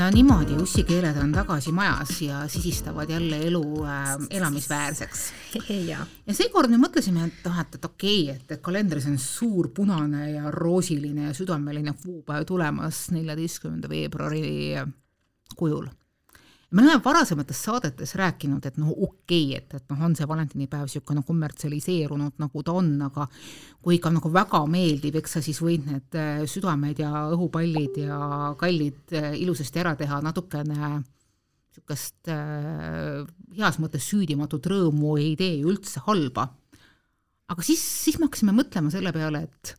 no niimoodi, ussikeeled on tagasi majas ja sisistavad jälle elu äh, elamisväärseks. ja, ja seekord me mõtlesime, et noh, et, et okei okay,, et, et kalendris on suur punane ja roosiline ja südameline kuupäev tulemas neljateistkümnenda veebruari kujul me oleme varasemates saadetes rääkinud, et noh, okei okay,, et, et noh, on see valentinipäev niisugune kommertsialiseerunud, nagu ta on, aga kui ikka nagu väga meeldib, eks sa siis võid need äh, südamed ja õhupallid ja kallid äh, ilusasti ära teha, natukene niisugust äh, heas mõttes süüdimatut rõõmu ei tee ju üldse halba. aga siis, siis me hakkasime mõtlema selle peale, et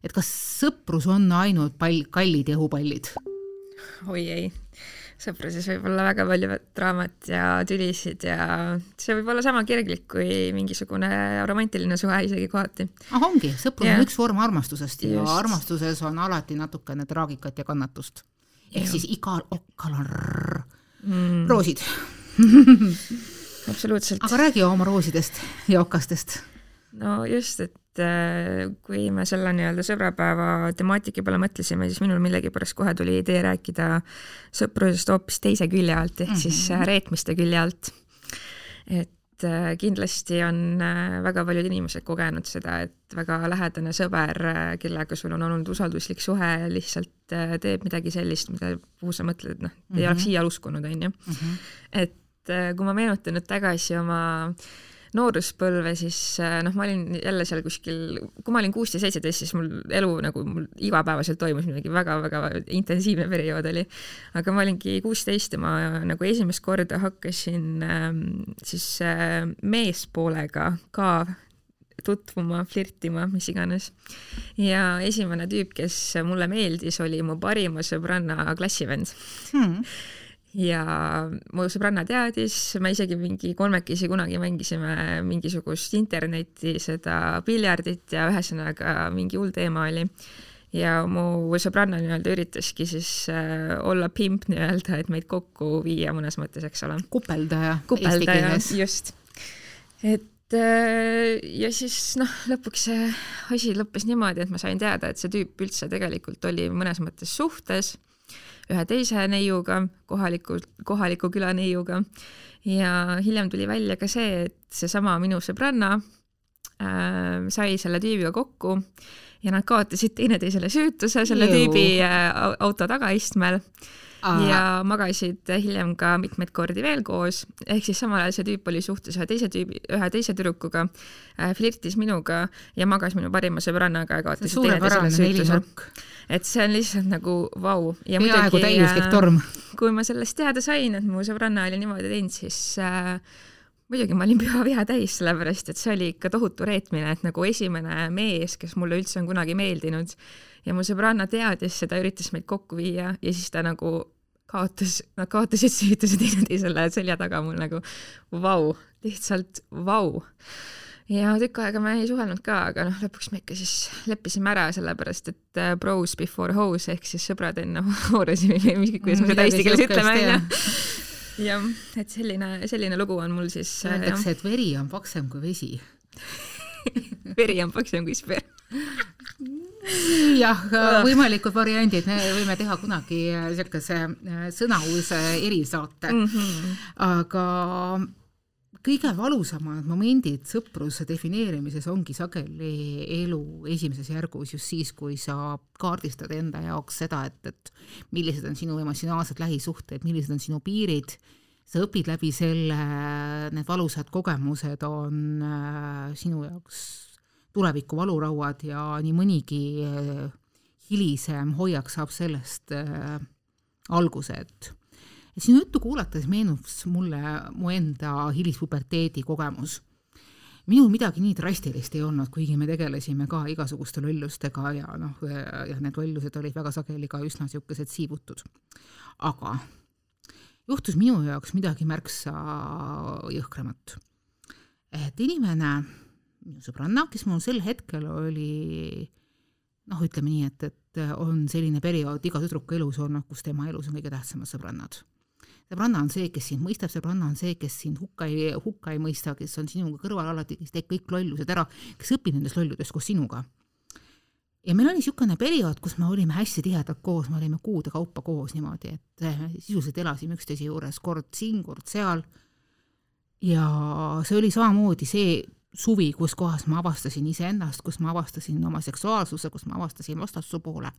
et kas sõprus on ainult pall, kallid ja õhupallid? oi ei sõpruses võib olla väga palju draamat ja tülisid ja see võib olla sama kirglik kui mingisugune romantiline suhe isegi kohati. ah ongi, sõprus on üks vorm armastusest ja Just. armastuses on alati natukene traagikat ja kannatust. ehk siis igal okkal on rrr, mm. roosid absoluutselt. aga räägi oma roosidest ja okastest. no just, et et äh, kui me selle nii-öelda sõbrapäeva temaatika peale mõtlesime, siis minul millegipärast kohe tuli idee rääkida sõprusest hoopis teise külje alt, ehk mm -hmm. siis äh, reetmiste külje alt. et äh, kindlasti on väga paljud inimesed kogenud seda, et väga lähedane sõber, kellega sul on olnud usalduslik suhe, lihtsalt teeb midagi sellist, mida, kuhu sa mõtled, et noh, ei mm -hmm. oleks iial uskunud, on ju. Mhm. et kui ma meenutan nüüd tagasi oma äh, nooruspõlve, siis äh, noh, ma olin jälle seal kuskil, kui ma olin kuusteist, seitseteist, siis mul elu nagu mul igapäevaselt toimus midagi väga-väga intensiivne periood oli. aga ma olingi kuusteist ja ma nagu esimest korda hakkasin ähm, siis äh, meespoolega ka tutvuma, flirtima, mis iganes. ja esimene tüüp, kes mulle meeldis, oli mu parima sõbranna klassivend hmm ja mu sõbranna teadis, me isegi mingi kolmekesi kunagi mängisime mingisugust internetti, seda piljardit ja ühesõnaga mingi hull teema oli. ja mu sõbranna nii-öelda üritaski siis äh, olla pimp nii-öelda, et meid kokku viia mõnes mõttes, eks ole. kupeldaja. kupeldaja, just. et äh, ja siis noh, lõpuks see asi lõppes niimoodi, et ma sain teada, et see tüüp üldse tegelikult oli mõnes mõttes suhtes ühe teise neiuga, kohaliku, kohaliku küla neiuga. ja hiljem tuli välja ka see, et seesama minu sõbranna äh, sai selle tüübiga kokku ja nad kaotasid teineteisele süütuse selle Jõu. tüübi äh, auto tagaistmel Aha. ja magasid hiljem ka mitmeid kordi veel koos, ehk siis samal ajal see tüüp oli suhtes ühe teise tüübi, ühe teise tüdrukuga äh,, flirtis minuga ja magas minu parima sõbrannaga ja kaotasid teineteisele süütuse. Et see on lihtsalt nagu vau. peaaegu täiuslik äh, torm. kui ma sellest teada sain, et mu sõbranna oli niimoodi teinud, siis äh, muidugi ma olin püha viha täis, sellepärast et see oli ikka tohutu reetmine, et nagu esimene mees, kes mulle üldse on kunagi meeldinud ja mu sõbranna teadis seda, üritas meid kokku viia ja siis ta nagu kaotas, nad kaotasid süütuse teineteisele selja taga mul nagu vau, lihtsalt vau. Ja tükk aega me ei suhelnud ka, aga noh, lõpuks me ikka siis leppisime ära, sellepärast et uh, bros before hoes ehk siis sõbrad enne hoorusi või mis, kuidas me seda eesti keeles ütleme, onju. jah, et selline, selline lugu on mul siis. Äh, öeldakse, et veri on paksem kui vesi veri on paksem kui sperm jah, võimalikud variandid, me võime teha kunagi niisuguse äh, sõnause erisaate mm. -hmm. aga kõige valusamad momendid sõpruse defineerimises ongi sageli elu esimeses järgus just siis, kui sa kaardistad enda jaoks seda, et, et millised on sinu emotsionaalsed lähisuhted, millised on sinu piirid, sa õpid läbi selle, need valusad kogemused on äh, sinu jaoks tuleviku valurauad ja nii mõnigi eh, hilisem hoiak saab sellest äh, alguse, et sinu juttu kuulates meenus mulle mu enda hilispuberteedi kogemus. minul midagi nii drastilist ei olnud, kuigi me tegelesime ka igasuguste lollustega ja noh, jah, need lollused olid väga sageli ka üsna niisugused siivutud. aga juhtus minu jaoks midagi märksa jõhkramat. et inimene minu sõbranna, kes mul sel hetkel oli noh, ütleme nii, et, et on selline periood iga tüdruku elus olnud, kus tema elus on kõige tähtsamad sõbrannad. Sõbranna on see, kes sind mõistab, sõbranna on see, kes sind hukka ei, hukka ei mõista, kes on sinuga kõrval alati, kes teeb kõik lollused ära, kes õpib nendest lolludest koos sinuga. ja meil oli niisugune periood, kus me olime hästi tihedalt koos, me olime kuude kaupa koos niimoodi, et eh, sisuliselt elasime üksteise juures, kord siin, kord seal. ja see oli samamoodi see suvi, kus kohas ma avastasin iseennast, kus ma avastasin oma seksuaalsuse, kus ma avastasin vastassoo poole,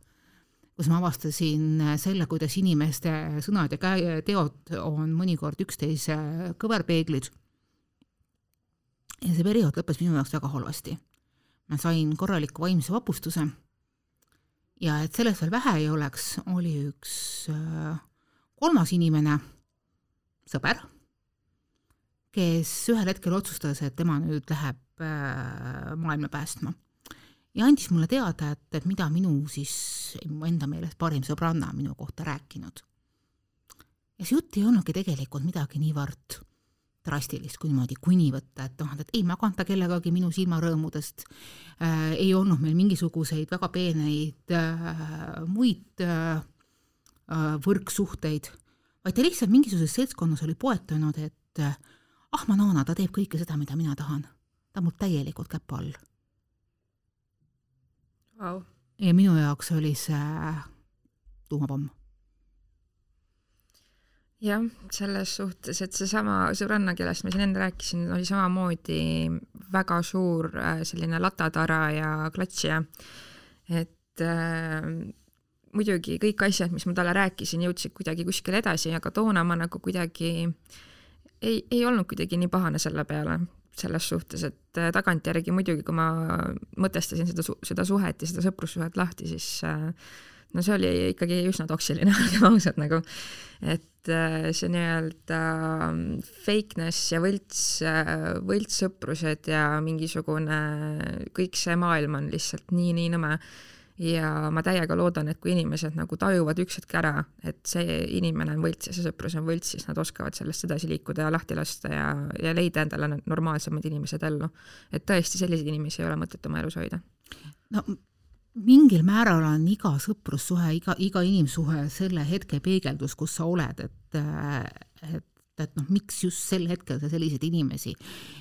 kus ma avastasin selle, kuidas inimeste sõnad ja teod on mõnikord üksteise kõverpeeglid. ja see periood lõppes minu jaoks väga halvasti. ma sain korraliku vaimse vapustuse ja et sellest veel vähe ei oleks, oli üks äh, kolmas inimene, sõber kes ühel hetkel otsustas, et tema nüüd läheb äh, maailma päästma. Ja andis mulle teada, et, et mida minu siis, mu enda meelest parim sõbranna minu kohta rääkinud. ja see jutt ei olnudki tegelikult midagi niivõrd drastilist, kui niimoodi kuni võtta, et noh, et ei maganta kellegagi minu silmarõõmudest äh,, ei olnud meil mingisuguseid väga peeneid äh, muid äh, äh võrksuhteid, vaid ta lihtsalt mingisuguses seltskonnas oli poetanud, et äh, ah, Manana, ta teeb kõike seda, mida mina tahan. ta on mul täielikult käpa all wow.. ja minu jaoks oli see tuumapomm. jah, selles suhtes, et seesama sõbranna, kellest ma siin enne rääkisin, oli samamoodi väga suur äh, selline latatara ja klatsija. et äh, muidugi kõik asjad, mis ma talle rääkisin, jõudsid kuidagi kuskile edasi, aga toona ma nagu kuidagi äh, ei, ei olnud kuidagi nii pahane selle peale, selles suhtes, et äh, tagantjärgi muidugi, kui ma mõtestasin seda, seda suhet ja seda sõprussuhet lahti, siis äh, no see oli ikkagi üsna toksiline, olgem ausad nagu. et äh, see nii-öelda fakeness ja võlts, võltssõprused ja mingisugune, kõik see maailm on lihtsalt nii, nii nõme ja ma täiega loodan, et kui inimesed nagu tajuvad üks hetk ära, et see inimene on võlts ja see sõprus on võlts, siis nad oskavad sellest edasi liikuda ja lahti lasta ja, ja leida endale normaalsemad inimesed ellu. et tõesti, selliseid inimesi ei ole mõtet oma elus hoida. no mingil määral on iga sõprussuhe, iga, iga inimsuhe selle hetke peegeldus, kus sa oled, et, et et noh, miks just sel hetkel sa selliseid inimesi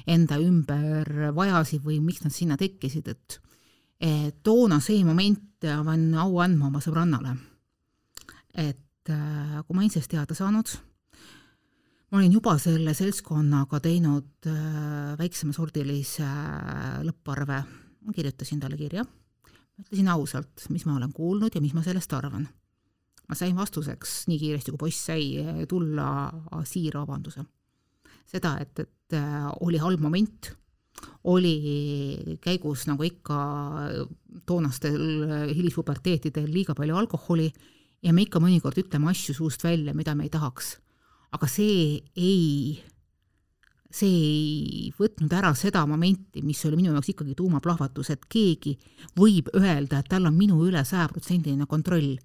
enda ümber vajasid või miks nad sinna tekkisid, et toona see moment, ma pean au andma oma sõbrannale, et äh, kui ma Ainsast teada saanud, ma olin juba selle seltskonnaga teinud äh, väiksemasordilise äh, lõpparve, ma kirjutasin talle kirja, ütlesin ausalt, mis ma olen kuulnud ja mis ma sellest arvan. ma sain vastuseks nii kiiresti, kui poiss sai, tulla siira vabanduse. seda, et, et oli halb moment oli käigus nagu ikka toonastel hilispuberteetidel liiga palju alkoholi ja me ikka mõnikord ütleme asju suust välja, mida me ei tahaks. aga see ei, see ei võtnud ära seda momenti, mis oli minu jaoks ikkagi tuumaplahvatus, et keegi võib öelda, et tal on minu üle sajaprotsendiline kontroll.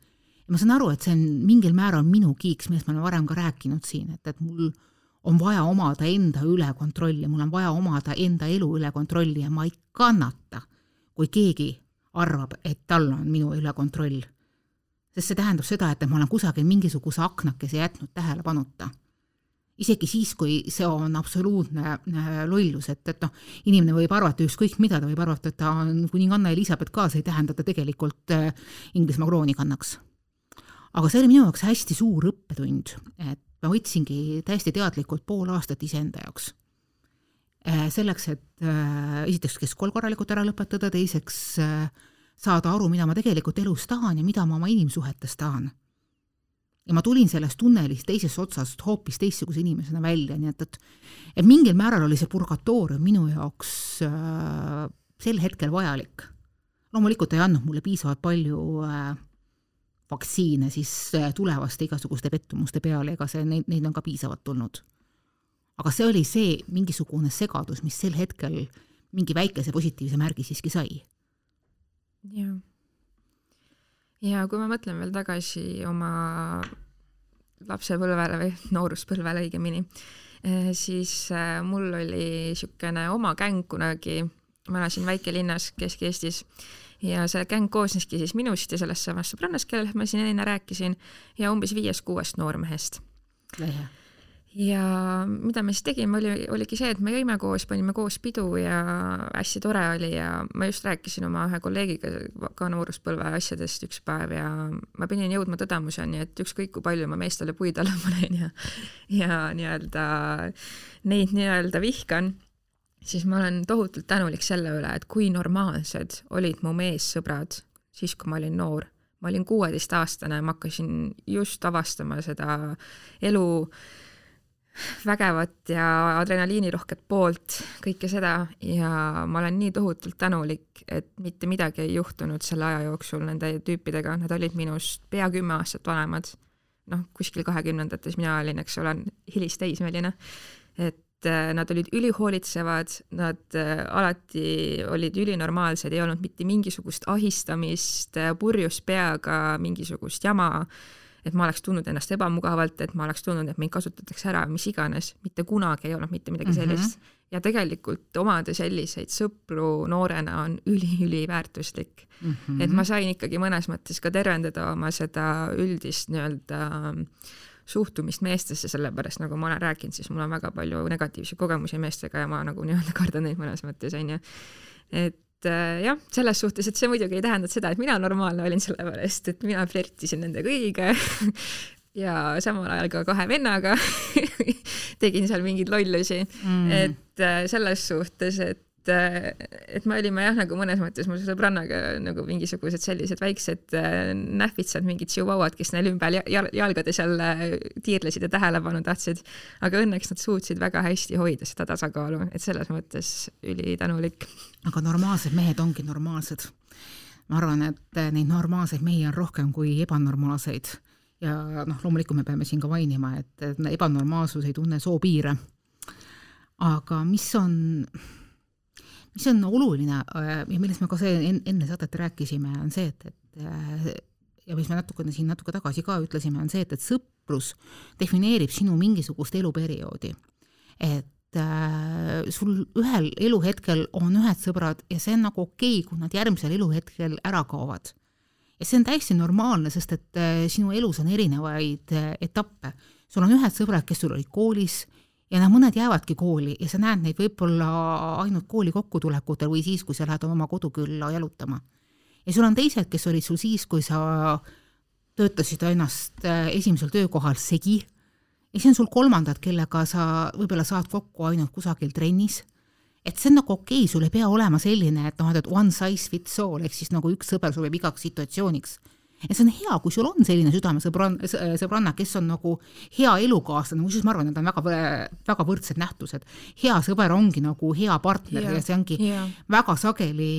ja ma saan aru, et see on mingil määral minu kiiks, millest ma olen varem ka rääkinud siin, et, et mul on vaja omada enda üle kontrolli, mul on vaja omada enda elu üle kontrolli ja ma ei kannata, kui keegi arvab, et tal on minu üle kontroll. sest see tähendab seda, et ma olen kusagil mingisuguse aknakese jätnud tähelepanuta. isegi siis, kui see on absoluutne äh, lollus, et, et noh, inimene võib arvata ükskõik mida, ta võib arvata, et ta on kuninganna Elizabeth ka, see ei tähenda, et ta tegelikult äh, Inglismaa krooni kannaks. aga see oli minu jaoks hästi suur õppetund, et ma võtsingi täiesti teadlikult pool aastat iseenda jaoks. Äh, selleks, et äh, esiteks keskkool korralikult ära lõpetada, teiseks äh, saada aru, mida ma tegelikult elus tahan ja mida ma oma inimsuhetes tahan. ja ma tulin sellest tunnelist teisest otsast hoopis teistsuguse inimesena välja, nii et, et et mingil määral oli see purgatoorium minu jaoks sel hetkel vajalik. loomulikult ei andnud mulle piisavalt palju äh, vaktsiine siis äh, tulevaste igasuguste pettumuste peale, ega see, neid, neid on ka piisavalt tulnud. aga see oli see mingisugune segadus, mis sel hetkel mingi väikese positiivse märgi siiski sai. jah. ja kui ma mõtlen veel tagasi oma lapsepõlvele või nooruspõlvele õigemini, äh, siis äh, mul oli niisugune oma gäng kunagi, ma elasin väikelinnas Kesk-Eestis ja see gäng koosneski siis minust ja sellest samast sõbrannast, kellest ma siin enne rääkisin, ja umbes viiest-kuuest noormehest. ja mida me siis tegime, oli, oligi see, et me jõime koos, panime koos pidu ja hästi tore oli ja ma just rääkisin oma ühe kolleegiga ka nooruspõlve asjadest üks päev ja ma pidin jõudma tõdemuseni, et ükskõik kui palju ma meestele puid alla panen ja ja nii-öelda neid nii-öelda vihkan, siis ma olen tohutult tänulik selle üle, et kui normaalsed olid mu meessõbrad siis, kui ma olin noor. Ma olin kuueteistaastane, ma hakkasin just avastama seda elu vägevat ja adrenaliinirohket poolt, kõike seda. Ja ma olen nii tohutult tänulik, et mitte midagi ei juhtunud selle aja jooksul nende tüüpidega, nad olid minust pea kümme aastat vanemad. noh, kuskil kahekümnendates mina olin, eks ole, hilisteismeline, et nad olid ülihoolitsevad, nad äh, alati olid ülinormaalsed, ei olnud mitte mingisugust ahistamist, äh, purjus peaga mingisugust jama et ma oleks tundnud ennast ebamugavalt, et ma oleks tundnud, et mind kasutatakse ära, mis iganes, mitte kunagi ei olnud mitte midagi mhm. sellist mm. -hmm. ja tegelikult omada selliseid sõpru noorena on üliüliväärtuslik mm. -hmm. et ma sain ikkagi mõnes mõttes ka tervendada oma seda üldist nii-öelda suhtumist meestesse, sellepärast nagu ma olen rääkinud, siis mul on väga palju negatiivseid kogemusi meestega ja ma nagu nii-öelda kardan neid mõnes mõttes, onju. et äh, jah, selles suhtes, et see muidugi ei tähendanud seda, et mina normaalne olin, sellepärast et mina flirtisin nende kõigiga ja samal ajal ka kahe vennaga tegin seal mingeid lollusi mm., et äh, selles suhtes, et et me olime jah, nagu mõnes mõttes mu sõbrannaga nagu mingisugused sellised väiksed äh, nähvitsad, mingid šihuahuad, kes neil ümber jal jalgade seal äh, tiirlesid ja tähelepanu tahtsid. aga õnneks nad suutsid väga hästi hoida seda tasakaalu, et selles mõttes ülitänulik. aga normaalsed mehed ongi normaalsed. ma arvan, et äh, neid normaalseid mehi on rohkem kui ebanormaalseid ja noh, loomulikult me peame siin ka mainima, et ebanormaalsus ei tunne soopiire. aga mis on mis on oluline äh, ja millest me ka see enne saadet rääkisime, on see, et, et äh, ja mis me natukene siin natuke tagasi ka ütlesime, on see, et, et sõprus defineerib sinu mingisugust eluperioodi. et äh, sul ühel eluhetkel on ühed sõbrad ja see on nagu okei okay,, kui nad järgmisel eluhetkel ära kaovad. ja see on täiesti normaalne, sest et sinu elus on erinevaid etappe. sul on ühed sõbrad, kes sul olid koolis ja noh, mõned jäävadki kooli ja sa näed neid võib-olla ainult kooli kokkutulekutel või siis, kui sa lähed oma kodukülla jalutama. ja sul on teised, kes olid sul siis, kui sa töötasid ennast äh, esimesel töökohal segi ja siis on sul kolmandad, kellega sa võib-olla saad kokku ainult kusagil trennis. et see on nagu okei okay,, sul ei pea olema selline, et noh, et one size fits all ehk siis nagu üks sõber sobib igaks situatsiooniks ja see on hea, kui sul on selline südamesõbrann, sõbranna, kes on nagu hea elukaaslane, muuseas ma arvan, et need on väga, väga võrdsed nähtused. hea sõber ongi nagu hea partner yeah. ja see ongi yeah. väga sageli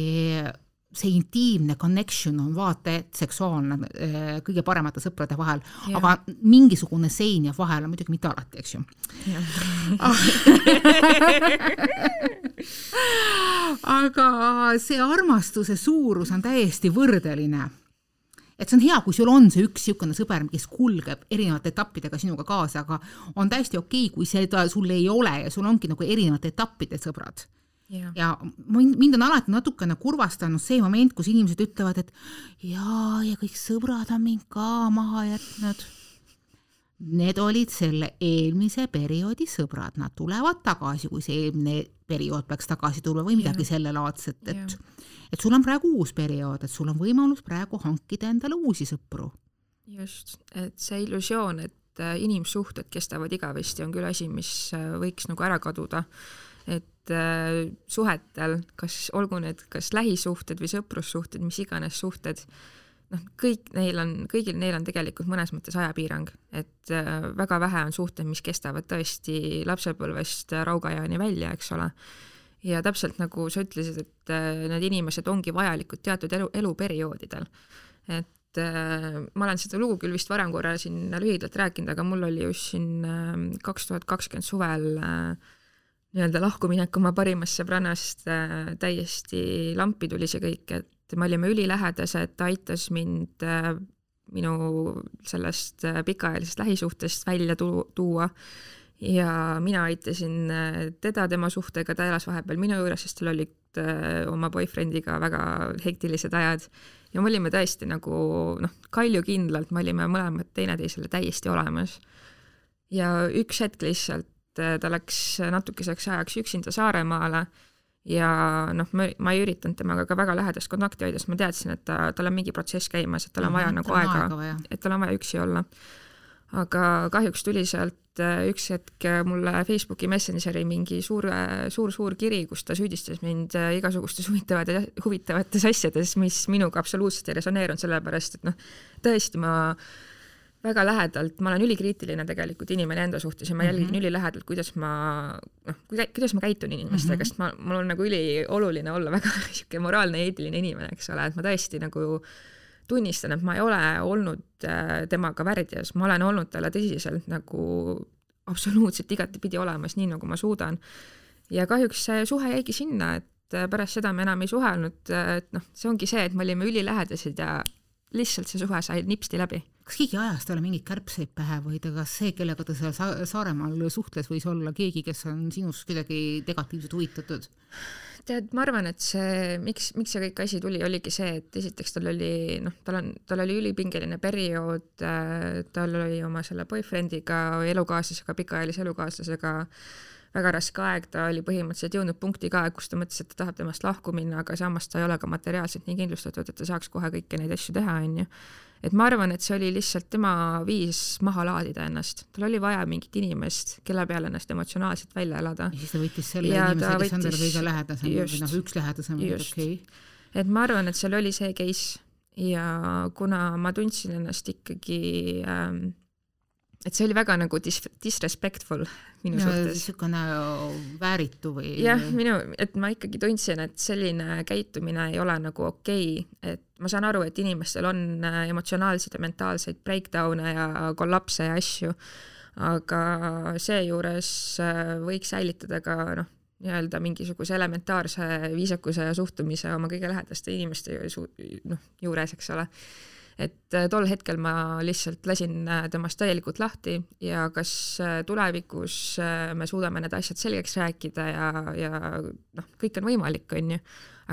see intiimne connection on vaata et seksuaalne eh, kõige paremate sõprade vahel, aga mingisugune sein jääb vahele, muidugi mitte alati, eks ju. aga see armastuse suurus on täiesti võrdeline et see on hea, kui sul on see üks niisugune sõber, kes kulgeb erinevate etappidega sinuga kaasa, aga on täiesti okei okay,, kui seda sul ei ole ja sul ongi nagu erinevate etappide sõbrad. Ja. ja mind on alati natukene kurvastanud see moment, kus inimesed ütlevad, et jaa, ja kõik sõbrad on mind ka maha jätnud. Need olid selle eelmise perioodi sõbrad, nad tulevad tagasi, kui see eelmine periood peaks tagasi tulema või midagi sellelaadset, et et sul on praegu uus periood, et sul on võimalus praegu hankida endale uusi sõpru. just, et see illusioon, et äh, inimsuhted kestavad igavesti, on küll asi, mis äh, võiks nagu ära kaduda. et äh, suhetel, kas olgu need kas lähisuhted või sõprussuhted, mis iganes suhted, noh, kõik neil on, kõigil neil on tegelikult mõnes mõttes ajapiirang, et väga vähe on suhted, mis kestavad tõesti lapsepõlvest raugaeani välja, eks ole ja täpselt nagu sa ütlesid, et äh, need inimesed ongi vajalikud teatud elu, eluperioodidel. et äh, ma olen seda lugu küll vist varem korra siin lühidalt rääkinud, aga mul oli just siin ähm, kaks tuhat kakskümmend suvel äh, nii-öelda lahkuminek oma parimast sõbrannast täiesti lampi tuli see kõik, et me olime ülilähedased, ta aitas mind minu sellest pikaajalisest lähisuhtest välja tu tuua. Ja mina aitasin äh, teda tema suhtega, ta elas vahepeal minu juures, sest tal olid äh, oma boyfriendiga väga hektilised ajad. Ja me olime tõesti nagu noh, kaljukindlalt, me olime mõlemad teineteisele täiesti olemas. ja üks hetk lihtsalt ta läks natukeseks ajaks üksinda Saaremaale ja noh, ma, ma ei üritanud temaga ka väga lähedast kontakti hoida, sest ma teadsin, et ta, tal on mingi protsess käimas, et tal on vaja mm -hmm, nagu aega, et tal on vaja üksi olla. aga kahjuks tuli sealt äh, üks hetk mulle Facebooki Messengeri mingi suur, suur-suur kiri, kus ta süüdistas mind äh, igasugustes huvitavates, huvitavates asjades, mis minuga absoluutselt ei resoneerunud, sellepärast et noh, tõesti ma väga lähedalt, ma olen ülikriitiline tegelikult inimene enda suhtes ja ma jälgin mm -hmm. ülilähedalt, kuidas ma noh, kuidas ma käitun inimestega mm, -hmm. sest ma, mul on nagu ülioluline olla väga niisugune moraalne ja eetiline inimene, eks ole, et ma tõesti nagu tunnistan, et ma ei ole olnud äh, temaga värdjas, ma olen olnud talle tõsiselt nagu absoluutselt igatepidi olemas, nii nagu ma suudan. ja kahjuks see suhe jäigi sinna, et äh, pärast seda me enam ei suhelnud, äh, et noh, see ongi see, et me olime ülilähedased ja lihtsalt see suhe sai nipsti läbi kas keegi ajas talle mingeid kärbseid pähe või ta, kas see, kellega ta seal sa Saaremaal suhtles, võis olla keegi, kes on sinust kuidagi negatiivselt huvitatud? tead, ma arvan, et see, miks, miks see kõik asi tuli, oligi see, et esiteks tal oli noh, tal on, tal oli ülipingeline periood, äh, tal oli oma selle boyfriend'iga, elukaaslasega, pikaajalise elukaaslasega väga raske aeg, ta oli põhimõtteliselt jõudnud punkti ka, kus ta mõtles, et ta tahab temast lahku minna, aga samas ta ei ole ka materiaalselt nii kindlustatud, et ta saaks kohe kõiki neid asju teha, onju et ma arvan, et see oli lihtsalt tema viis maha laadida ennast, tal oli vaja mingit inimest, kelle peale ennast emotsionaalselt välja elada. ja siis ta võttis selle ja inimese, kes on talle kõige lähedasem või noh, üks lähedasem, okei. Okay.. et ma arvan, et seal oli see case. Ja kuna ma tundsin ennast ikkagi ähm, et see oli väga nagu dis-, disrespectful minu no, suhtes. niisugune vääritu või? jah, minu, et ma ikkagi tundsin, et selline käitumine ei ole nagu okei okay., et ma saan aru, et inimestel on äh, emotsionaalseid ja mentaalseid breakdown'e ja kollapse ja asju, aga seejuures äh, võiks säilitada ka noh, nii-öelda mingisuguse elementaarse viisakuse ja suhtumise oma kõige lähedaste inimeste ju, noh, juures, eks ole et äh, tol hetkel ma lihtsalt lasin äh, temast täielikult lahti ja kas äh, tulevikus me suudame need asjad selgeks rääkida ja, ja noh, kõik on võimalik, on ju,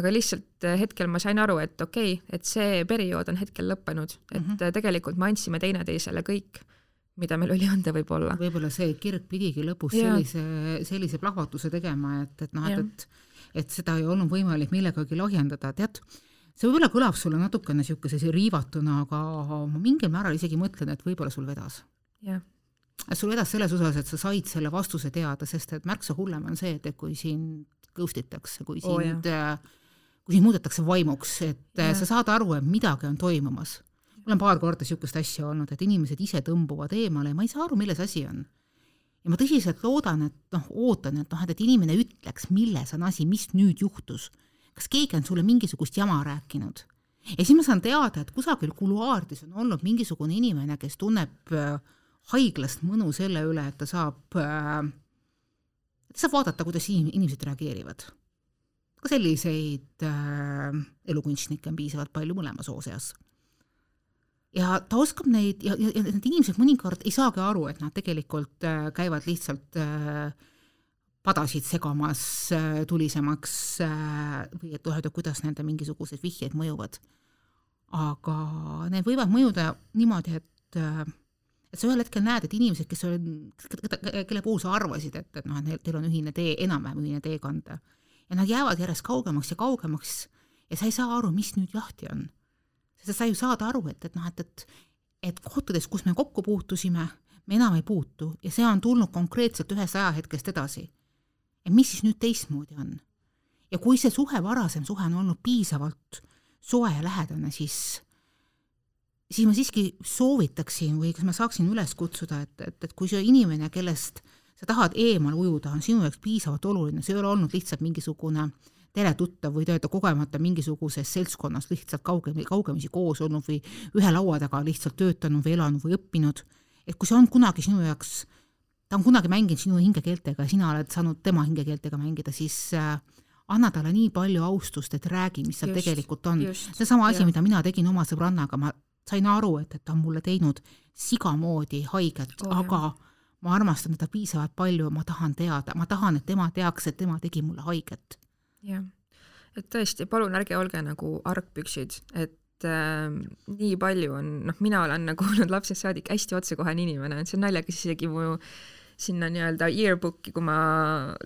aga lihtsalt hetkel ma sain aru, et okei okay,, et see periood on hetkel lõppenud, et mm -hmm. tegelikult me andsime teineteisele kõik mida meil oli anda võib-olla. võib-olla see kirg pidigi lõpus ja. sellise, sellise plahvatuse tegema, et, et noh, et, et et seda ei olnud võimalik millegagi lahjendada, tead, see võib-olla kõlab sulle natukene niisuguse riivatuna, aga ma mingil määral isegi mõtlen, et võib-olla sul vedas. jah. sul vedas selles osas, et sa said selle vastuse teada, sest et märksa hullem on see, et kui sind ghost itakse, kui sind oh,, kui sind muudetakse vaimuks, et ja. sa saad aru, et midagi on toimumas. mul on paar korda niisugust asja olnud, et inimesed ise tõmbuvad eemale ja ma ei saa aru, milles asi on ja ma tõsiselt loodan, et noh, ootan, et noh, et, et inimene ütleks, milles on asi, mis nüüd juhtus kas keegi on sulle mingisugust jama rääkinud? ja siis ma saan teada, et kusagil kuluaarides on olnud mingisugune inimene, kes tunneb äh, haiglast mõnu selle üle, et ta saab, äh, ta saab vaadata, kuidas inimesed reageerivad. ka selliseid äh, elukunstnikke on piisavalt palju mõlema soo seas. ja ta oskab neid ja, ja, ja need inimesed mõnikord ei saagi aru, et nad tegelikult äh, käivad lihtsalt äh, padasid segamas äh, tulisemaks äh, või et öelda, kuidas nende mingisugused vihjeid mõjuvad. aga need võivad mõjuda niimoodi, et äh, et sa ühel hetkel näed, et inimesed, kes on, kelle puhul sa arvasid, et, et noh, et teil on ühine tee, enam-vähem ühine teekond, ja nad jäävad järjest kaugemaks ja kaugemaks ja sa ei saa aru, mis nüüd lahti on. sest sa ju saad aru, et, et noh, et, et et kohtades, kus me kokku puutusime, me enam ei puutu ja see on tulnud konkreetselt ühest ajahetkest edasi et mis siis nüüd teistmoodi on. ja kui see suhe, varasem suhe on olnud piisavalt soe ja lähedane, siis, siis ma siiski soovitaksin või kas ma saaksin üles kutsuda, et, et, et kui see inimene, kellest sa tahad eemal ujuda, on sinu jaoks piisavalt oluline, see ei ole olnud lihtsalt mingisugune teletuttav või te-, kogemata mingisuguses seltskonnas lihtsalt kaugem-, kaugemisi koos olnud või ühe laua taga lihtsalt töötanud või elanud või õppinud, et kui see on kunagi sinu jaoks ta on kunagi mänginud sinu hingekeeltega ja sina oled saanud tema hingekeeltega mängida, siis äh, anna talle nii palju austust, et räägi, mis seal just, tegelikult on. seesama asi, mida mina tegin oma sõbrannaga, ma sain aru, et, et ta on mulle teinud sigamoodi haiget oh,, aga jah. ma armastan teda piisavalt palju, ma tahan teada, ma tahan, et tema teaks, et tema tegi mulle haiget. jah, et tõesti, palun ärge olge nagu argpüksid, et et äh, nii palju on, noh, mina olen nagu olnud lapsest saadik hästi otsekohene inimene, et see on naljakas isegi mu sinna nii-öelda yearbook'i, kui ma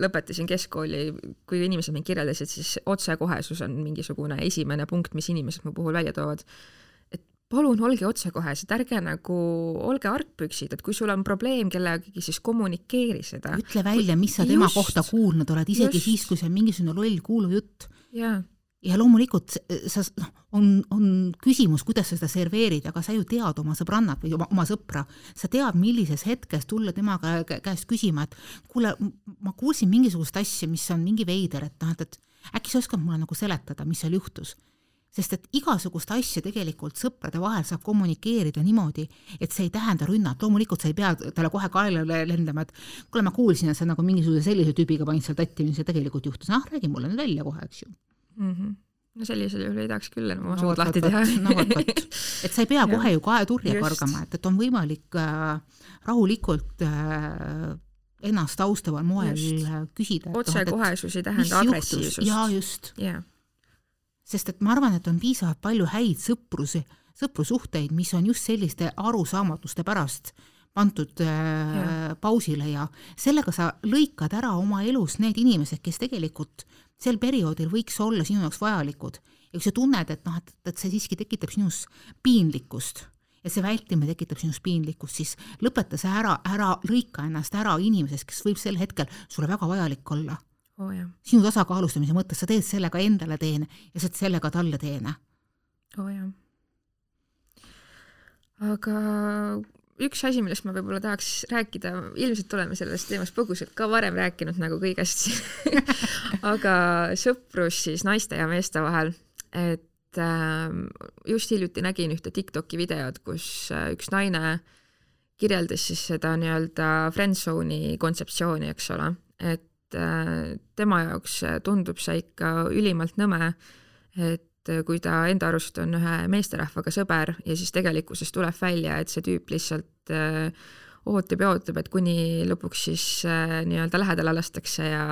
lõpetasin keskkooli, kui inimesed mind kirjeldasid, siis otsekohesus on mingisugune esimene punkt, mis inimesed mu puhul välja toovad. et palun olge otsekohesed, ärge nagu olge argpüksid, et kui sul on probleem kellegagi, siis kommunikeeri seda. ütle välja, mis sa tema just, kohta kuulnud oled, isegi just. siis, kui see on mingisugune loll kuulujutt. jaa ja loomulikult sa, noh, on, on küsimus, kuidas sa seda serveerid, aga sa ju tead oma sõbrannat või oma, oma sõpra, sa tead, millises hetkes tulla temaga käest küsima, et kuule, ma kuulsin mingisugust asja, mis on mingi veider, et noh, et, et äkki sa oskad mulle nagu seletada, mis seal juhtus. Sest et igasugust asja tegelikult sõprade vahel saab kommunikeerida niimoodi, et see ei tähenda rünnat, loomulikult sa ei pea talle kohe kaelale lendama, et kuule, ma kuulsin, et sa nagu mingisuguse sellise tüübiga panid seal tatti, mis tegelikult juhtus, noh, räägi mulle nüüd välja kohe, eks ju mm. -hmm no sellisel juhul ei tahaks küll enam oma suud lahti teha. no vot, vot, et sa ei pea kohe ju kaeturje kargama, et, et on võimalik äh, rahulikult äh, ennast austaval moel just. küsida. otsekohesus ei tähenda agressiivsust. jaa, just yeah sest et ma arvan, et on piisavalt palju häid sõprusi, sõprusuhteid, mis on just selliste arusaamatuste pärast pandud äh, pausile ja sellega sa lõikad ära oma elus need inimesed, kes tegelikult sel perioodil võiks olla sinu jaoks vajalikud. ja kui sa tunned, et noh, et, et see siiski tekitab sinus piinlikkust ja see vältimine tekitab sinus piinlikkust, siis lõpeta see ära, ära lõika ennast ära inimesest, kes võib sel hetkel sulle väga vajalik olla oh,. sinu tasakaalustamise mõttes, sa teed sellega endale teene ja sa teed sellega talle teene. oo oh, jah. aga üks asi, millest ma võib-olla tahaks rääkida, ilmselt oleme sellest teemast põgusalt ka varem rääkinud nagu kõigest aga sõprus siis naiste ja meeste vahel, et äh, just hiljuti nägin ühte Tiktoki videot, kus äh, üks naine kirjeldas siis seda nii-öelda friendzone'i kontseptsiooni, eks ole, et et tema jaoks tundub see ikka ülimalt nõme, et kui ta enda arust on ühe meesterahvaga sõber ja siis tegelikkuses tuleb välja, et see tüüp lihtsalt äh, ootab ja ootab, et kuni lõpuks siis äh, nii-öelda lähedale lastakse ja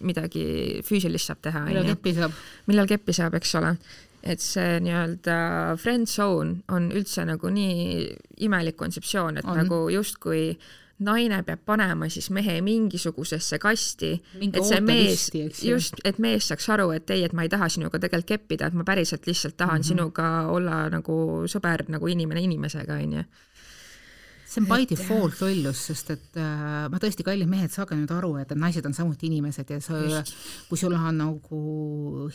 midagi füüsilist saab teha. millal keppi saab. millal keppi saab, eks ole. et see nii-öelda friend zone on üldse nagu nii imelik kontseptsioon, et on. nagu justkui naine peab panema siis mehe mingisugusesse kasti, et see mees, just, et mees saaks aru, et ei, et ma ei taha sinuga tegelikult keppida, et ma päriselt lihtsalt tahan mm -hmm. sinuga olla nagu sõber, nagu inimene inimesega, onju see on by default lollus, sest et äh, ma tõesti, kallid mehed, saage nüüd aru, et naised on samuti inimesed ja sa, kui sul on nagu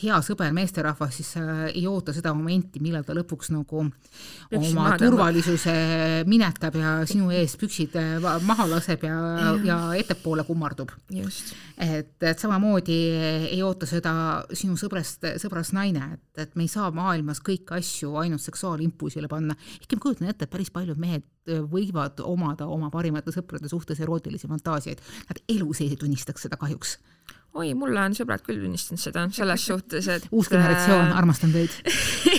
hea sõber meesterahvas, siis sa ei oota seda momenti, millal ta lõpuks nagu Püksid oma turvalisuse minetab ja sinu ees püksid äh, maha laseb ja, ja ettepoole kummardub. et, et samamoodi ei oota seda sinu sõbrast, sõbrast naine, et, et me ei saa maailmas kõiki asju ainult seksuaalimpulsile panna, ehkki ma kujutan ette, et päris paljud mehed võivad omada oma parimate sõprade suhtes erootilisi fantaasiaid. Nad elu sees ei tunnistaks seda kahjuks. Oi, mulle on sõbrad küll tunnistanud seda selles suhtes, et uus generatsioon äh,, armastan teid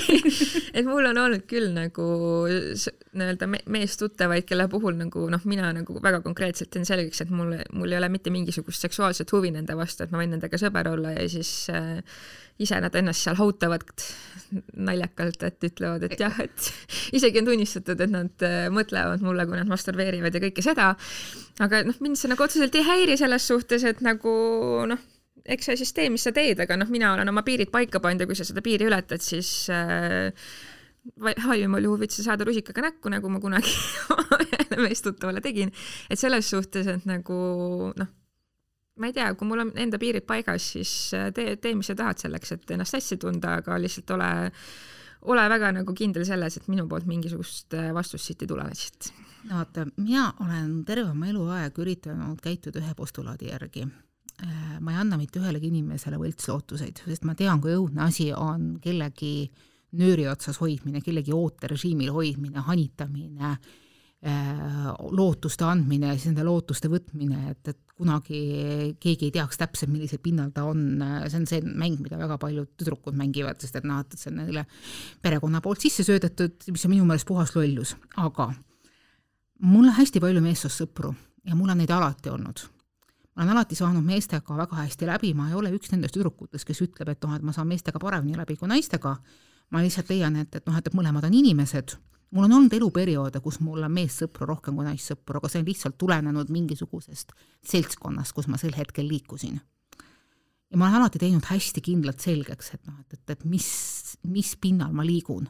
et mul on olnud küll nagu nii-öelda meestuttavaid, kelle puhul nagu noh, mina nagu väga konkreetselt teen selgeks, et mul, mul ei ole mitte mingisugust seksuaalset huvi nende vastu, et ma võin nendega sõber olla ja siis äh, ise nad ennast seal hautavad naljakalt, et ütlevad, et jah, et isegi on tunnistatud, et nad äh, mõtlevad mulle, kui nad masturbeerivad ja kõike seda. Aga noh, mind see nagu otseselt ei häiri selles suhtes, et nagu noh, eks sa siis tee, mis sa teed, aga noh, mina olen oma piirid paika pannud ja kui sa seda piiri ületad, siis äh, halvimal juhul võid sa saada rusikaga näkku, nagu ma kunagi ühele meestuttavale tegin. et selles suhtes, et nagu noh ma ei tea, kui mul on enda piirid paigas, siis äh, tee, tee, mis sa tahad selleks, et ennast hästi tunda, aga lihtsalt ole, ole väga nagu kindel selles, et minu poolt mingisugust äh, vastust siit ei tule lihtsalt. No vaata, mina olen terve oma eluaeg üritanud käituda ühe postulaadi järgi. Äh, ma ei anna mitte ühelegi inimesele võltslootuseid, sest ma tean, kui õudne asi on kellegi nööri otsas hoidmine, kellegi ooterežiimil hoidmine, hanitamine lootuste andmine siis nende lootuste võtmine, et, et kunagi keegi ei teaks täpselt, millisel pinnal ta on, see on see mäng, mida väga paljud tüdrukud mängivad, sest et noh, et see on neile perekonna poolt sisse söödetud, mis on minu meelest puhas lollus, aga mul on hästi palju meessoost sõpru ja mul on neid alati olnud. ma olen alati saanud meestega väga hästi läbi, ma ei ole üks nendest tüdrukutest, kes ütleb, et noh, et ma saan meestega paremini läbi kui naistega, ma lihtsalt leian, et, et noh, et, mõlemad on inimesed, mul on olnud eluperioode, kus mul on meessõpru rohkem kui naissõpru, aga see on lihtsalt tulenenud mingisugusest seltskonnast, kus ma sel hetkel liikusin. ja ma olen alati teinud hästi kindlalt selgeks, et noh, et, et, et mis, mis pinnal ma liigun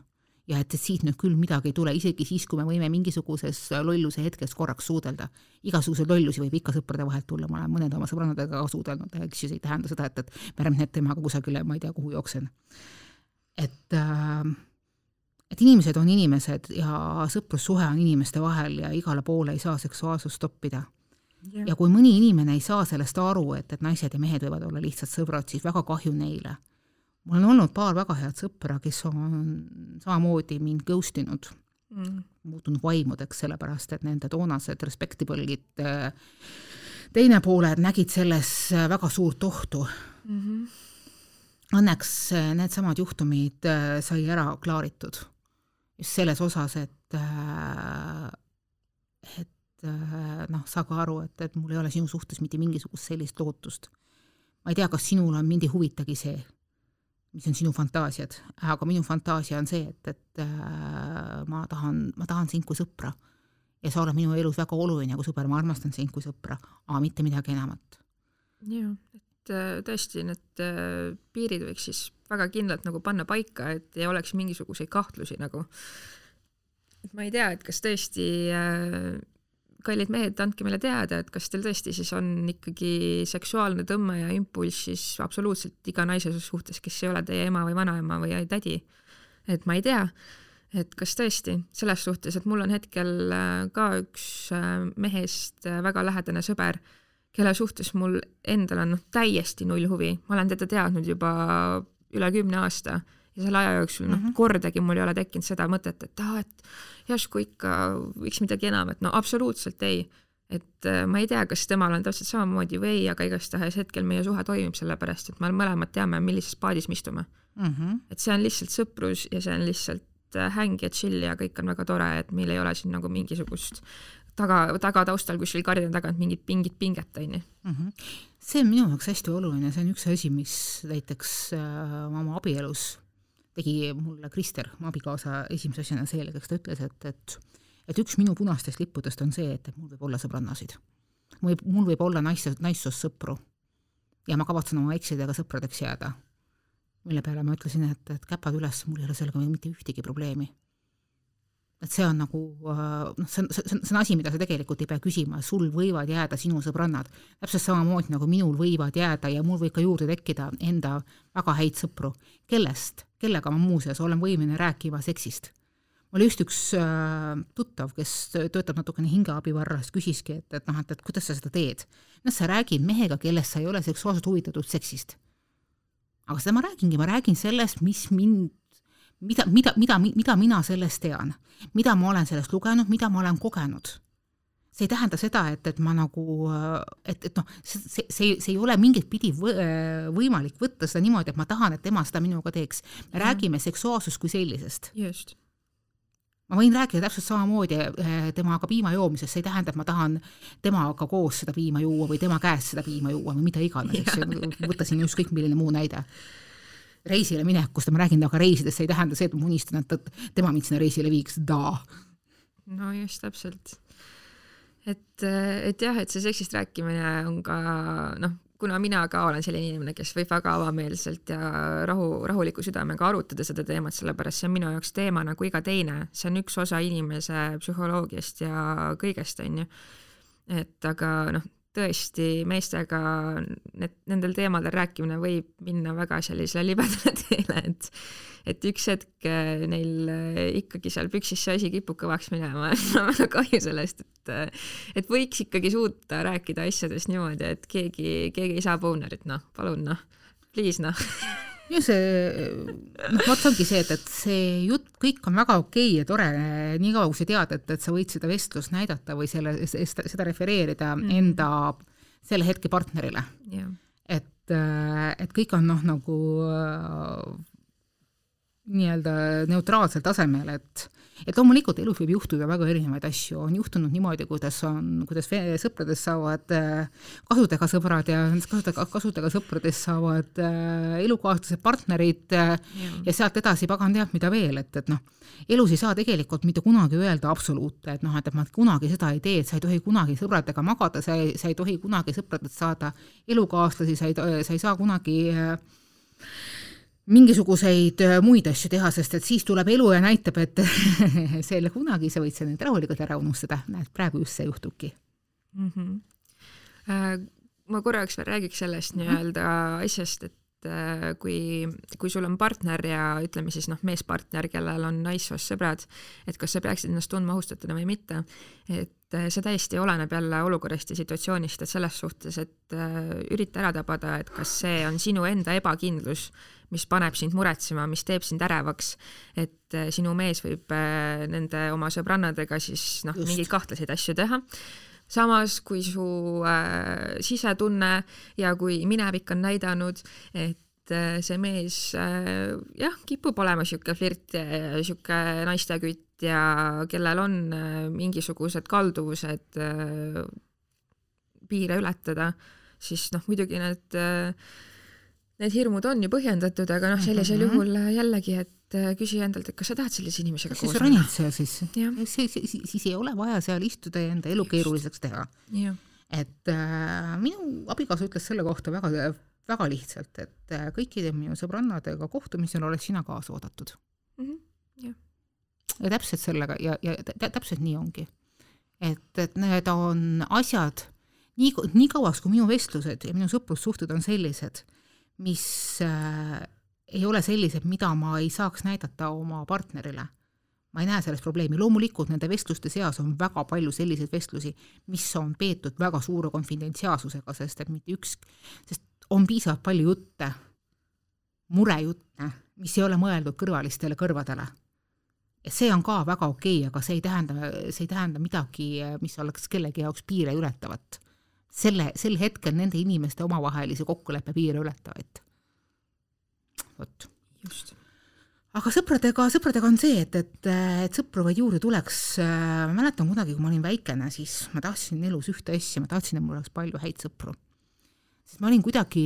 ja et, et siit nüüd küll midagi ei tule, isegi siis, kui me võime mingisuguses lolluse hetkes korraks suudelda. igasuguseid lollusi võib ikka sõprade vahelt tulla, ma olen mõnede oma sõbrannadega ka suudelnud, eks ju, see ei tähenda seda, et, et ma järgmine hetk temaga kusagile, ma ei tea, kuhu jooksen. et äh, et inimesed on inimesed ja sõprussuhe on inimeste vahel ja igale poole ei saa seksuaalsust toppida. ja kui mõni inimene ei saa sellest aru, et, et naised ja mehed võivad olla lihtsalt sõbrad, siis väga kahju neile mul on olnud paar väga head sõpra, kes on samamoodi mind ghost inud mm., muutunud vaimudeks, sellepärast et nende toonased respectable'id äh, teine-pooled nägid selles äh, väga suurt ohtu mm. -hmm. Õnneks äh, needsamad juhtumid sai ära klaaritud just selles osas, et, et noh, saa ka aru, et, et mul ei ole sinu suhtes mitte mingisugust sellist lootust. ma ei tea, kas sinul on, mind ei huvitagi see mis on sinu fantaasiad, aga minu fantaasia on see, et, et äh, ma tahan, ma tahan sind kui sõpra. ja sa oled minu elus väga oluline kui sõber, ma armastan sind kui sõpra, aga mitte midagi enamat. jah, et äh, tõesti, need äh, piirid võiks siis väga kindlalt nagu panna paika, et ei oleks mingisuguseid kahtlusi nagu. et ma ei tea, et kas tõesti äh, kallid mehed, andke meile teada, et kas teil tõesti siis on ikkagi seksuaalne tõmme ja impulss siis absoluutselt iga naise suhtes, kes ei ole teie ema või vanaema või tädi. et ma ei tea, et kas tõesti selles suhtes, et mul on hetkel äh, ka üks äh, mehest äh, väga lähedane sõber, kelle suhtes mul endal on noh, täiesti null huvi, ma olen teda teadnud juba üle kümne aasta ja selle aja jooksul noh mm -hmm., kordagi mul ei ole tekkinud seda mõtet, et aa, et järsku ikka võiks midagi enamat, no absoluutselt ei. et äh, ma ei tea, kas temal on täpselt samamoodi või ei, aga igastahes hetkel meie suhe toimib, sellepärast et me mõlemad teame, millises paadis me istume mm. -hmm. et see on lihtsalt sõprus ja see on lihtsalt äh, häng ja chill ja kõik on väga tore, et meil ei ole siin nagu mingisugust taga, tagataustal kuskil kardina tagant mingit mingit pinget, on ju. Mhm. see on minu jaoks hästi oluline, see on üks asi, mis näiteks äh, oma abielus tegi mulle Krister, mu abikaasa, esimese asjana selgeks, ta ütles, et, et et üks minu punastest lippudest on see, et, et mul võib olla sõbrannasid. mul võib, mul võib olla naisse, naissoost sõpru. ja ma kavatsen oma eksidega sõpradeks jääda. mille peale ma ütlesin, et, et käpad üles, mul ei ole sellega mitte ühtegi probleemi et see on nagu äh, noh, see on, see on, see on asi, mida sa tegelikult ei pea küsima, sul võivad jääda sinu sõbrannad, täpselt samamoodi nagu minul võivad jääda ja mul võib ka juurde tekkida enda väga häid sõpru. kellest, kellega ma muuseas olen võimeline rääkima seksist? mul just üks äh, tuttav, kes töötab natukene hingeabi varras, küsiski, et, et noh, et, et kuidas sa seda teed. noh, sa räägid mehega, kellest sa ei ole seksuaalselt huvitatud seksist. aga seda ma räägingi, ma räägin sellest, mis mind mida, mida, mida, mida mina sellest tean, mida ma olen sellest lugenud, mida ma olen kogenud. See ei tähenda seda, et, et ma nagu, et, et noh, see, see, see, see ei ole mingit pidi võimalik võtta seda niimoodi, et ma tahan, et tema seda minuga teeks. me ja. räägime seksuaalsust kui sellisest. just ma võin rääkida täpselt samamoodi eh, temaga piima joomisest, see ei tähenda, et ma tahan temaga koos seda piima juua või tema käest seda piima juua või mida iganes, eks ju, võtta siin ükskõik milline muu näide reisile minekust ja ma räägin temaga reisidest, see ei tähenda see, et ma unistan, et tema mind sinna reisile viiks, da. no just täpselt. Et, et jah, et see seksist rääkimine on ka noh, kuna mina ka olen selline inimene, kes võib väga avameelselt ja rahu, rahuliku südamega arutada seda teemat, sellepärast see on minu jaoks teema nagu iga teine, see on üks osa inimese psühholoogiast ja kõigest, on ju. et aga noh, tõesti meestega need, nendel teemadel rääkimine võib minna väga sellisele libedale teele, et et üks hetk äh, neil äh, ikkagi seal püksis see asi kipub kõvaks minema ja väga kahju sellest, et äh, et võiks ikkagi suuta rääkida asjadest niimoodi, et keegi, keegi ei saa boonerit, noh, palun noh, please noh ja see, noh, vot see ongi see, et, et see jutt kõik on väga okei ja tore, niikaua kui sa tead, et, et sa võid seda vestlust näidata või selle, seda refereerida mm. enda selle hetke partnerile yeah.. et, et kõik on noh, nagu nii-öelda neutraalsel tasemel, et et loomulikult elus võib juhtuda väga erinevaid asju, on juhtunud niimoodi, kuidas on, kuidas sõpradest saavad äh, kasutega sõbrad ja kasutega, kasutega sõpradest saavad äh, elukaaslased, partnerid äh, ja. ja sealt edasi pagan teab mida veel, et, et noh, elus ei saa tegelikult mitte kunagi öelda absoluute, et noh, et, ma kunagi seda ei tee, et sa ei tohi kunagi sõbradega magada, sa ei, sa ei tohi kunagi sõpradest saada elukaaslasi, sa ei, sa ei saa kunagi äh, mingisuguseid äh, muid asju teha, sest et siis tuleb elu ja näitab, et selle kunagi sa võid selle nüüd rahulikult ära unustada, näed, praegu just see juhtubki mm. -hmm. ma korraks veel räägiks sellest mhm. nii-öelda asjast, et äh, kui, kui sul on partner ja ütleme siis noh, meespartner, kellel on naissoost sõbrad, et kas sa peaksid ennast tundma ohustatuna või mitte, et see täiesti oleneb jälle olukorrast ja situatsioonist, et selles suhtes, et ürita ära tabada, et kas see on sinu enda ebakindlus mis paneb sind muretsema, mis teeb sind ärevaks, et äh, sinu mees võib nende oma sõbrannadega siis noh, mingeid kahtlaseid asju teha. Samas kui su äh, sisetunne ja kui minevik on näidanud, et see mees äh, jah, kipub olema niisugune flirt niisugune naistekütt ja kellel on äh, mingisugused kalduvused äh, piire ületada, siis noh, muidugi need äh, need hirmud on ju põhjendatud, aga noh, sellisel mm -hmm. juhul jällegi, et küsi endalt, et kas sa tahad sellise inimesega koos olla. ronid seal siis? siis, siis, siis ei ole vaja seal istuda ja enda elu Just. keeruliseks teha. et äh, minu abikaasa ütles selle kohta väga, väga lihtsalt, et äh, kõikide minu sõbrannadega kohtumisel oleks sina kaasa oodatud mm. -hmm. Ja. täpselt sellega ja, ja täpselt nii ongi. et, et need on asjad, nii, nii kauaks, kui minu vestlused ja minu sõprussuhted on sellised mis äh, ei ole sellised, mida ma ei saaks näidata oma partnerile. ma ei näe selles probleemi, loomulikult nende vestluste seas on väga palju selliseid vestlusi, mis on peetud väga suure konfidentsiaalsusega, sest et mitte üks, sest on piisavalt palju jutte, murejutte, mis ei ole mõeldud kõrvalistele kõrvadele. Ja see on ka väga okei okay,, aga see ei tähenda, see ei tähenda midagi, mis oleks kellegi jaoks piire ületavat selle, sel hetkel nende inimeste omavahelise kokkuleppe piire ületavaid. vot. just. aga sõpradega, sõpradega on see, et, et, et sõpru vaid juurde tuleks, ma mäletan kunagi, kui ma olin väikene, siis ma tahtsin elus ühte asja, ma tahtsin, et mul oleks palju häid sõpru. sest ma olin kuidagi,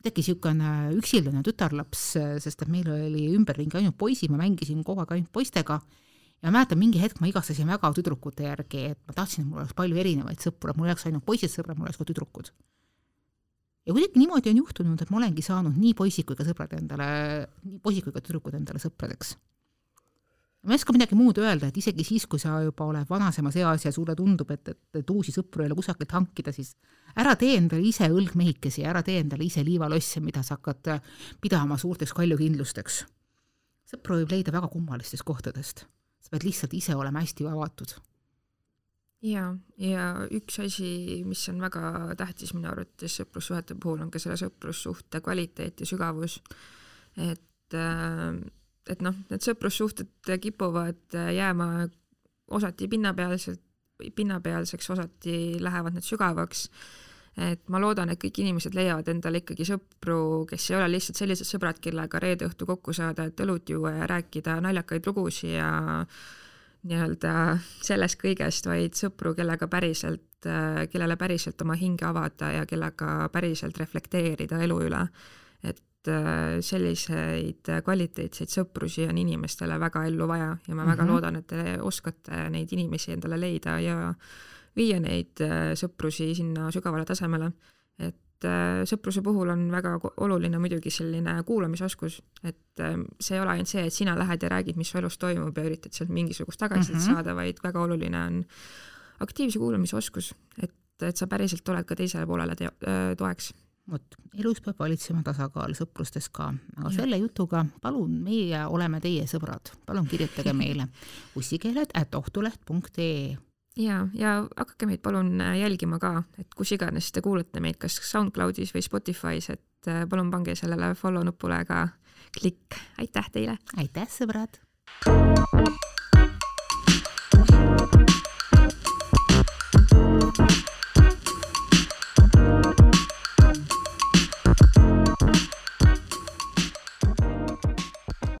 kuidagi niisugune üksildane tütarlaps, sest et meil oli ümberringi ainult poisid, ma mängisin kogu aeg ainult poistega ja mäletan, mingi hetk ma igastasin väga tüdrukute järgi, et ma tahtsin, et mul oleks palju erinevaid sõpru, mul ei oleks ainult poisid sõbrad, mul oleks ka tüdrukud. ja kuidagi niimoodi on juhtunud, et ma olengi saanud nii poisid kui ka sõbrad endale, nii poisid kui ka tüdrukud endale sõpradeks. Ma ei oska midagi muud öelda, et isegi siis, kui sa juba oled vanasemas eas ja sulle tundub, et, et, et uusi sõpru ei ole kusagilt hankida, siis ära tee endale ise õlgmehikesi, ära tee endale ise liivalosse, mida sa hakkad pidama suurteks kaljukindlusteks. sõpru võib leida väga kummalistest kohtadest sa pead lihtsalt ise olema hästi avatud. ja, ja üks asi, mis on väga tähtis minu arvates sõprussuhete puhul, on ka selle sõprussuhte kvaliteet ja sügavus. et, äh, et noh, need sõprussuhted kipuvad jääma osati pinnapealselt, pinnapealseks, osati lähevad need sügavaks et ma loodan, et kõik inimesed leiavad endale ikkagi sõpru, kes ei ole lihtsalt sellised sõbrad, kellega reede õhtu kokku saada, et õlut juua ja rääkida naljakaid lugusid ja nii-öelda sellest kõigest, vaid sõpru, kellega päriselt, kellele päriselt oma hinge avada ja kellega päriselt reflekteerida elu üle. et äh, selliseid kvaliteetseid sõprusi on inimestele väga ellu vaja ja ma mm -hmm. väga mhm. loodan, et te oskate neid inimesi endale leida ja viia neid äh, sõprusi sinna sügavale tasemele. et äh, sõpruse puhul on väga oluline muidugi selline kuulamisoskus, et see ei ole ainult see, et sina lähed ja räägid, mis su elus toimub ja üritad sealt mingisugust tagasisidet mm -hmm. saada, vaid väga oluline on aktiivse kuulamise oskus, et, et sa päriselt oled ka teisele poolele toeks vot, elus peab valitsema tasakaal, sõprustes ka, aga ja. selle jutuga palun, meie oleme teie sõbrad, palun kirjutage meile ussikeeled at ohtuleht.ee ja, ja hakake meid palun äh, jälgima ka, et kus iganes te kuulate meid, kas SoundCloudis või Spotify's, et äh, palun pange sellele follow nupule ka klikk. aitäh teile! aitäh, sõbrad!